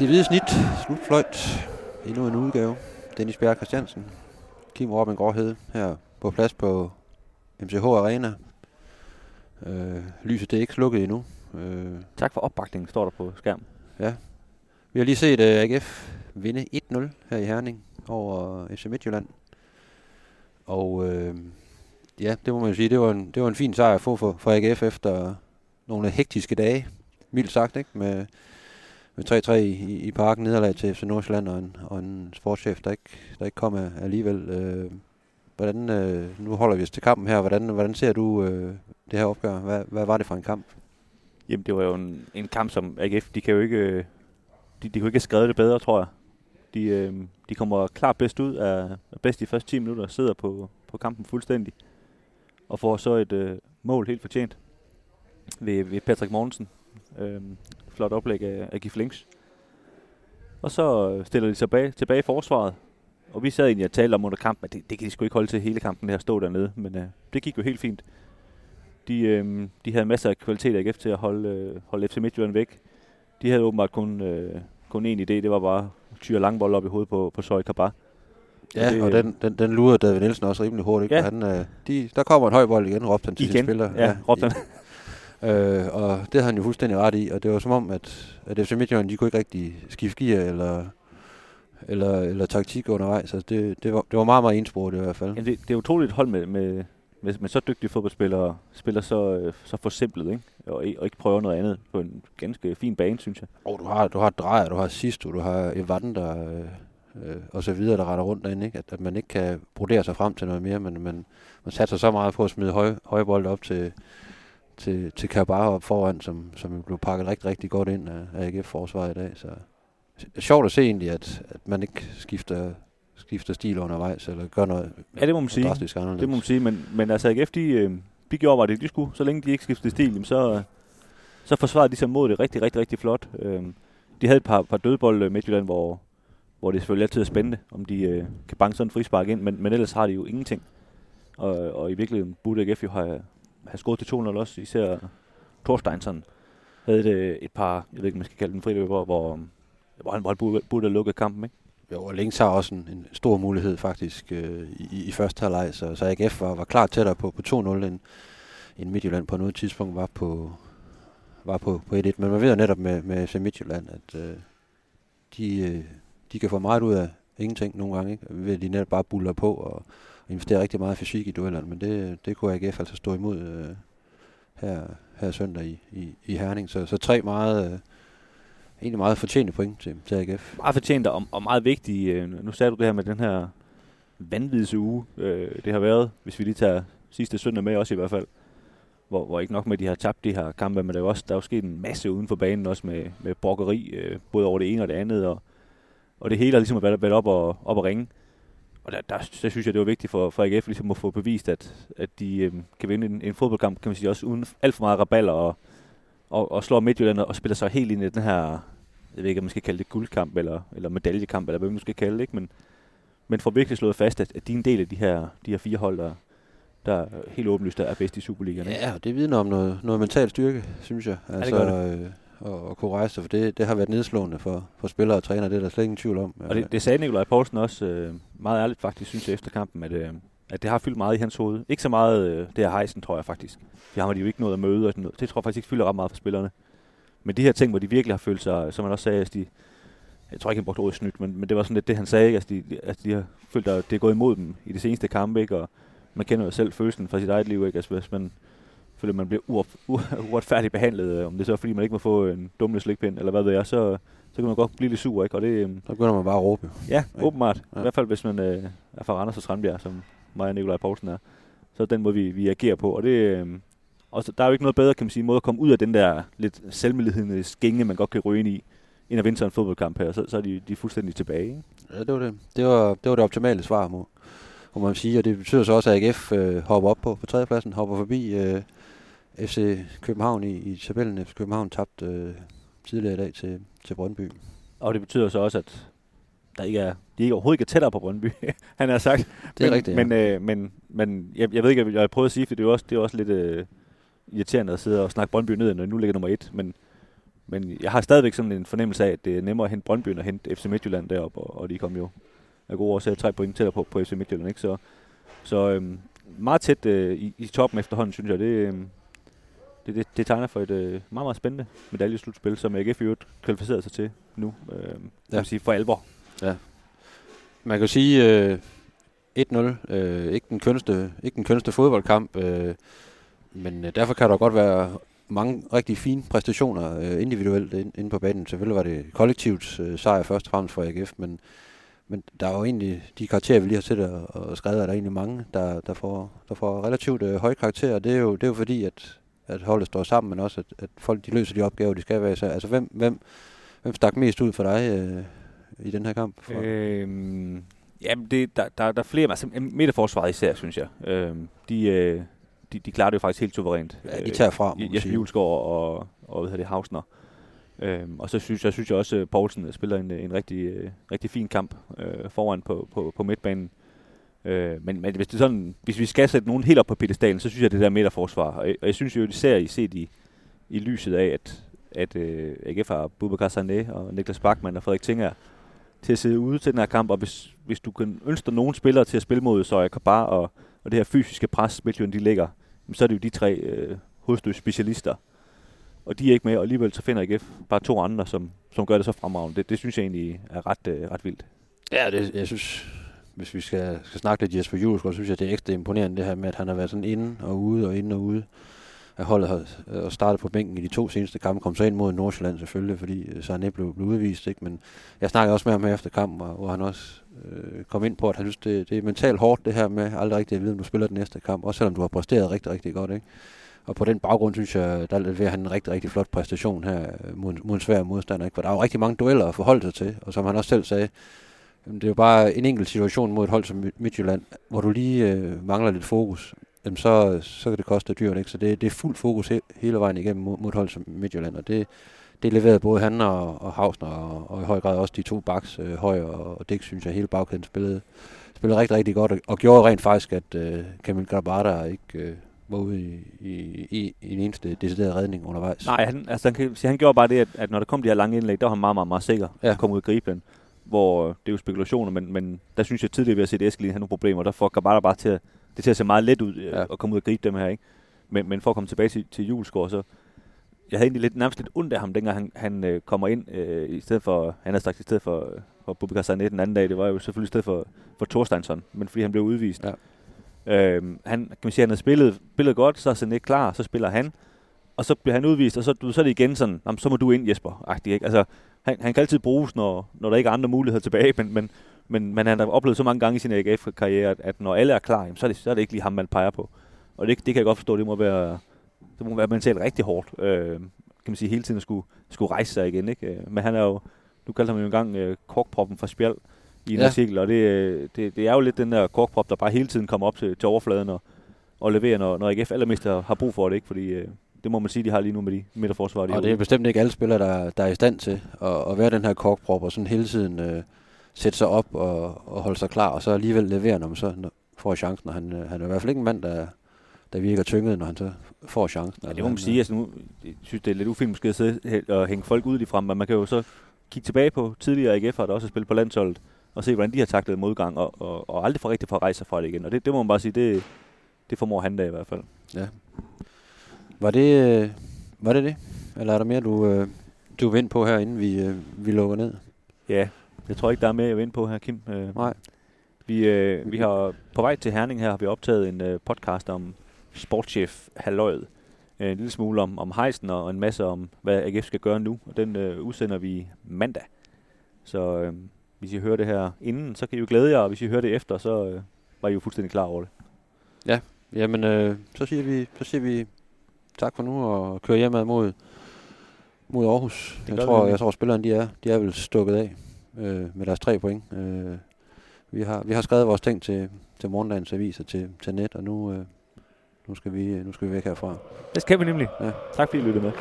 Det hvide snit, slutfløjt, endnu en udgave. Dennis Bjerg Christiansen, Kim Robin Gråhed her på plads på MCH Arena. Øh, lyset det er ikke slukket endnu. Øh, Tak for opbakningen, står der på skærmen. ja. Vi har lige set uh, AGF vinde 1-0 her i Herning over FC Midtjylland. Og øh, ja, det må man jo sige, det var en, det var en fin sejr at få for, for AGF efter nogle hektiske dage, mildt sagt, ikke? Med, med 3-3 i, i, parken, nederlag til FC Nordsjælland og en, og en sportschef, der ikke, der ikke kom alligevel. Øh, hvordan, øh, nu holder vi os til kampen her. Hvordan, hvordan ser du øh, det her opgør? Hvad, hvad var det for en kamp? Jamen, det var jo en, en kamp, som AGF, de kan jo ikke, øh, de, de kunne ikke have skrevet det bedre, tror jeg. De, øh, de kommer klart bedst ud af, af bedst i første 10 minutter, sidder på, på kampen fuldstændig. Og får så et øh, mål helt fortjent ved, ved Patrick Mortensen. Øh, flot oplæg af, af Gif Links. Og så øh, stiller de sig bag, tilbage i forsvaret. Og vi sad egentlig og talte om under kampen, at det, det kan de sgu ikke holde til hele kampen, det her stå dernede. Men øh, det gik jo helt fint. De, øh, de havde masser af kvalitet af AGF til at holde, øh, holde FC Midtjylland væk. De havde åbenbart kun, øh, kun én idé, det var bare at tyre langbold op i hovedet på, på Søj Kabar. Ja, det, og den, den, den lurede David Nielsen også rimelig hurtigt. Ja. Ja. Han, øh, de, der kommer en høj bold igen, råbte han til Igen, sine spillere. ja, råbte han. Øh, og det havde han jo fuldstændig ret i, og det var som om, at, at FC Midtjylland, de kunne ikke rigtig skifte gear eller, eller, eller taktik undervejs. Altså det, det, var, det var meget, meget ensporet i hvert fald. Ja, det, det er utroligt hold med, med, med, med så dygtige fodboldspillere, spiller så, øh, så forsimplet, ikke? Og, og ikke prøver noget andet på en ganske fin bane, synes jeg. Og du har, du har Drejer, du har Sisto, du har Evander øh, øh, og så videre, der retter rundt derinde, ikke? At, at man ikke kan brodere sig frem til noget mere, men man, man satser så meget på at smide høj, høje bolde op til, til, til Kabar op foran, som, som blev pakket rigtig, rigtig godt ind af, af AGF-forsvaret i dag. Så det er sjovt at se egentlig, at, at man ikke skifter, skifter stil undervejs, eller gør noget Ja, det må man sige. drastisk anderledes. Det må man sige, men, men altså AGF, de, øh, de gjorde bare det, de skulle. Så længe de ikke skiftede stil, så, så forsvarede de sig mod det rigtig, rigtig, rigtig flot. Øh, de havde et par, par dødbolde øh, Midtjylland, hvor, hvor det selvfølgelig altid er spændende, om de øh, kan banke sådan en frispark ind, men, men ellers har de jo ingenting. Og, og i virkeligheden burde AGF jo have, have scoret til 2-0 også, især Thorsteinsson havde et, et par, jeg ved ikke, man skal kalde den friløber, hvor, hvor han, hvor han burde, burde have lukket kampen, ikke? Jo, og Links har også en, en stor mulighed faktisk øh, i, i første halvleg, så, så AGF var, var klar tættere på, på 2-0, end, end Midtjylland på noget tidspunkt var på, var på, på 1-1. Men man ved jo netop med, med FC Midtjylland, at øh, de, øh, de kan få meget ud af ingenting nogle gange, ikke? ved at de netop bare buller på og investerer rigtig meget fysik i duellerne, men det, det kunne AGF altså stå imod øh, her, her søndag i, i, i Herning. Så, så tre meget, øh, egentlig meget fortjente point til, til AGF. meget fortjent og, og meget vigtige. Øh, nu sagde du det her med den her vanvittige uge, øh, det har været, hvis vi lige tager sidste søndag med også i hvert fald, hvor, hvor ikke nok med, at de har tabt de her kampe, men der er jo også der er jo sket en masse uden for banen, også med, med brokkeri, øh, både over det ene og det andet, og, og det hele har ligesom været, været op, og, op og ringe. Og der, der, der, synes jeg, det var vigtigt for, for AGF ligesom at få bevist, at, at de øh, kan vinde en, en fodboldkamp, kan man sige, også uden alt for meget raballer, og, og, og slår Midtjylland og spiller sig helt ind i den her, jeg ved ikke, om man skal kalde det guldkamp, eller, eller medaljekamp, eller hvad man nu skal kalde det, ikke? Men, men får virkelig slået fast, at, at de er en del af de her, de her fire hold, der, der helt åbenlyst er bedst i Superligaen. ikke? Ja, og det vidner om noget, noget mental styrke, synes jeg. det Altså, gør Øh, og, og kunne rejse sig, for det, det har været nedslående for, for spillere og træner, det er der slet ingen tvivl om. Og det, det sagde Nikolaj Poulsen også øh, meget ærligt faktisk, synes jeg, efter kampen, at, øh, at det har fyldt meget i hans hoved. Ikke så meget øh, det her hejsen, tror jeg faktisk. For ham har de jo ikke noget at møde og sådan noget. Det tror jeg faktisk ikke fylder ret meget for spillerne. Men de her ting, hvor de virkelig har følt sig, som han også sagde, at de, jeg tror ikke, han brugte ordet snydt, men, men det var sådan lidt det, han sagde, ikke? Altså, de, de, altså, de har følt, at det er gået imod dem i det seneste kampe, ikke? Og man kender jo selv følelsen fra sit eget liv, ikke? Altså, hvis man føler, man bliver uop, uretfærdigt behandlet, øh, om det så er, fordi man ikke må få en dumle slikpind, eller hvad ved jeg, så, så kan man godt blive lidt sur, ikke? Og det, øh, Så begynder man bare at råbe. Ja, Ikke? åbenbart. Ja. I hvert fald, hvis man øh, er fra Randers og Strandbjerg, som mig og Nikolaj Poulsen er. Så er den måde, vi, vi agerer på. Og det, øh, og så, der er jo ikke noget bedre, kan man sige, måde at komme ud af den der lidt selvmiddelhedende skænge, man godt kan ryge ind i, end at vinde sådan en fodboldkamp her. Så, så er de, de er fuldstændig tilbage. Ikke? Ja, det var det. Det var det, var det optimale svar, må, må man sige. Og det betyder så også, at AGF øh, hopper op på, på tredjepladsen, hopper forbi øh, FC København i, i tabellen. FC København tabte øh, tidligere i dag til, til Brøndby. Og det betyder så også, at der ikke er, de ikke overhovedet ikke er tættere på Brøndby, han har sagt. Det er men, rigtigt, ja. Men, øh, men, men jeg, jeg ved ikke, jeg har prøvet at sige, for det er jo også, det er også lidt øh, irriterende at sidde og snakke Brøndby ned, når nu ligger nummer et. Men, men jeg har stadigvæk sådan en fornemmelse af, at det er nemmere at hente Brøndby end at hente FC Midtjylland derop, og, og de kom jo af gode årsager tre point tættere på, på FC Midtjylland. Ikke? Så, så øhm, meget tæt øh, i, i toppen efterhånden, synes jeg. Det, øh, det, det, det tegner for et øh, meget, meget spændende medaljeslutspil, som AGF i øvrigt kvalificerer sig til nu. Øh, ja. vil sige for alvor. Ja. Man kan sige øh, 1-0. Øh, ikke, den kønste, ikke den kønste fodboldkamp, øh, men øh, derfor kan der godt være mange rigtig fine præstationer øh, individuelt ind, inde på banen. Selvfølgelig var det kollektivt øh, sejr først og fremmest for AGF, men, men der er jo egentlig, de karakterer, vi lige har set og, og skrevet, er der egentlig mange, der, der, får, der får relativt øh, høje karakterer. Det er, jo, det er jo fordi, at, at holdet står sammen, men også, at, at folk de løser de opgaver, de skal være. Så, altså, hvem, hvem, hvem stak mest ud for dig øh, i den her kamp? For? Øhm, jamen, det, der, der, der er flere. Altså, midterforsvaret især, synes jeg. Øhm, de... Øh, de, de klarer det jo faktisk helt suverænt. Ja, de tager fra, øh, Jesper Julesgaard og, og hvad hedder det, Hausner. Øhm, og så synes jeg, synes jeg også, at Poulsen spiller en, en rigtig, øh, rigtig fin kamp øh, foran på, på, på midtbanen. Øh, men, men hvis, det sådan, hvis vi skal sætte nogen helt op på pedestalen, så synes jeg, det der midterforsvar. Og, og jeg synes jo især i set i, i lyset af, at, at øh, AGF har Bubakar Sané og Niklas Bachmann og Frederik Tinger til at sidde ude til den her kamp. Og hvis, hvis du kan ønske nogen spillere til at spille mod, så jeg kan bare og, og det her fysiske pres, Midtjylland de ligger så er det jo de tre øh, hovedstøds specialister. Og de er ikke med, og alligevel så finder AGF bare to andre, som, som gør det så fremragende. Det, det synes jeg egentlig er ret, øh, ret vildt. Ja, det, jeg synes, hvis vi skal, skal snakke lidt Jesper Julesgaard, så synes jeg, det er ekstra imponerende det her med, at han har været sådan inde og ude og inde og ude af holdet har, øh, og startet på bænken i de to seneste kampe, kom så ind mod Nordsjælland selvfølgelig, fordi øh, Sarné blev, blev udvist. Ikke? Men jeg snakkede også med ham efter kampen, hvor, hvor han også øh, kom ind på, at han synes, det, det er mentalt hårdt det her med aldrig rigtig at vide, om du spiller den næste kamp, også selvom du har præsteret rigtig, rigtig godt. Ikke? Og på den baggrund synes jeg, der leverer han en rigtig, rigtig flot præstation her øh, mod, mod en svær modstander. Ikke? For der er jo rigtig mange dueller at forholde sig til, og som han også selv sagde, det er jo bare en enkelt situation mod et hold som Midtjylland, hvor du lige øh, mangler lidt fokus jamen så, så kan det koste dyrt. Ikke? Så det, det er fuld fokus he, hele vejen igennem mod, mod hold som Midtjylland, og det, det leverede både han og, og Hausner, og, og i høj grad også de to baks, øh, Høj og, og Dix, synes jeg, hele bagkæden spillede, spillede rigtig, rigtig godt, og, og gjorde rent faktisk, at øh, Kamil Grabada ikke øh, var ude i, i, i, i en eneste decideret redning undervejs. Nej, han, altså, han, kan, han gjorde bare det, at, at når der kom de her lange indlæg, der var han meget, meget, meget sikker ja. at komme ud og gribe den. Hvor det er jo spekulationer, men, men der synes jeg tidligere, vi har set Eskelin have nogle problemer, der får Grabada bare til at det til at se meget let ud ja. at komme ud og gribe dem her, ikke? Men, men for at komme tilbage til, til Julesgaard, så jeg havde egentlig lidt, nærmest lidt ondt af ham, dengang han, han øh, kommer ind, øh, i stedet for, han er straks i stedet for, for Bubikar Sané den anden dag, det var jo selvfølgelig i stedet for, for Thorsteinsson, men fordi han blev udvist. Ja. Øhm, han, kan man sige, han har spillet, spillet godt, så er Sané klar, så spiller han, og så bliver han udvist, og så, du, så er det igen sådan, så må du ind, Jesper. Agtig, ikke? Altså, han, han kan altid bruges, når, når der ikke er andre muligheder tilbage, men, men, men, men han har oplevet så mange gange i sin AGF-karriere, at, at når alle er klar, jamen, så, er det, så er det ikke lige ham, man peger på. Og det, det kan jeg godt forstå, det må være, det må være mentalt rigtig hårdt, øh, kan man sige, hele tiden at skulle, skulle rejse sig igen. Ikke? Øh, men han er jo, du kaldte ham jo engang øh, korkproppen fra Spjald i en ja. artikel, og det, øh, det, det er jo lidt den der korkprop, der bare hele tiden kommer op til, til overfladen og, og leverer, når, når AGF allermest har, har brug for det, ikke? fordi øh, det må man sige, de har lige nu med de midterforsvar. De og det er bestemt ikke alle spillere, der, der er i stand til at, at være den her korkprop og sådan hele tiden øh, sætte sig op og, og holde sig klar, og så alligevel levere, når man så får chancen. Og han, øh, han er i hvert fald ikke en mand, der, der virker tynget, når han så får chancen. Ja, det må man sige. Altså nu, jeg synes, det er lidt ufint måske at sidde og hænge folk ud i frem, men man kan jo så kigge tilbage på tidligere AGF'er, der også har spillet på landsholdet, og se, hvordan de har taklet modgang, og, og, og aldrig for rigtig for at rejse sig fra det igen. Og det, det må man bare sige, det, det formår han da i hvert fald. Ja. Var det, øh, var det det? Eller er der mere, du, øh, du vil ind på her, inden vi, øh, vi lukker ned? Ja, jeg tror ikke, der er mere at vinde på her, Kim. Nej. Vi, øh, vi har på vej til Herning her har vi optaget en øh, podcast om sportschef Halløjet. En lille smule om, om hejsen og en masse om, hvad AGF skal gøre nu. Og den øh, udsender vi mandag. Så øh, hvis I hører det her inden, så kan I jo glæde jer. Og hvis I hører det efter, så øh, var I jo fuldstændig klar over det. Ja, jamen øh, så, siger vi, så siger vi tak for nu og køre hjemad mod, mod Aarhus. Jeg tror, jeg tror, spillerne de er, de er vel stukket af øh, med deres tre point. Øh, vi, har, vi har skrevet vores ting til, til morgendagens aviser til, til net, og nu, øh, nu, skal vi, nu skal vi væk herfra. Det skal vi nemlig. Ja. Tak fordi I lyttede med.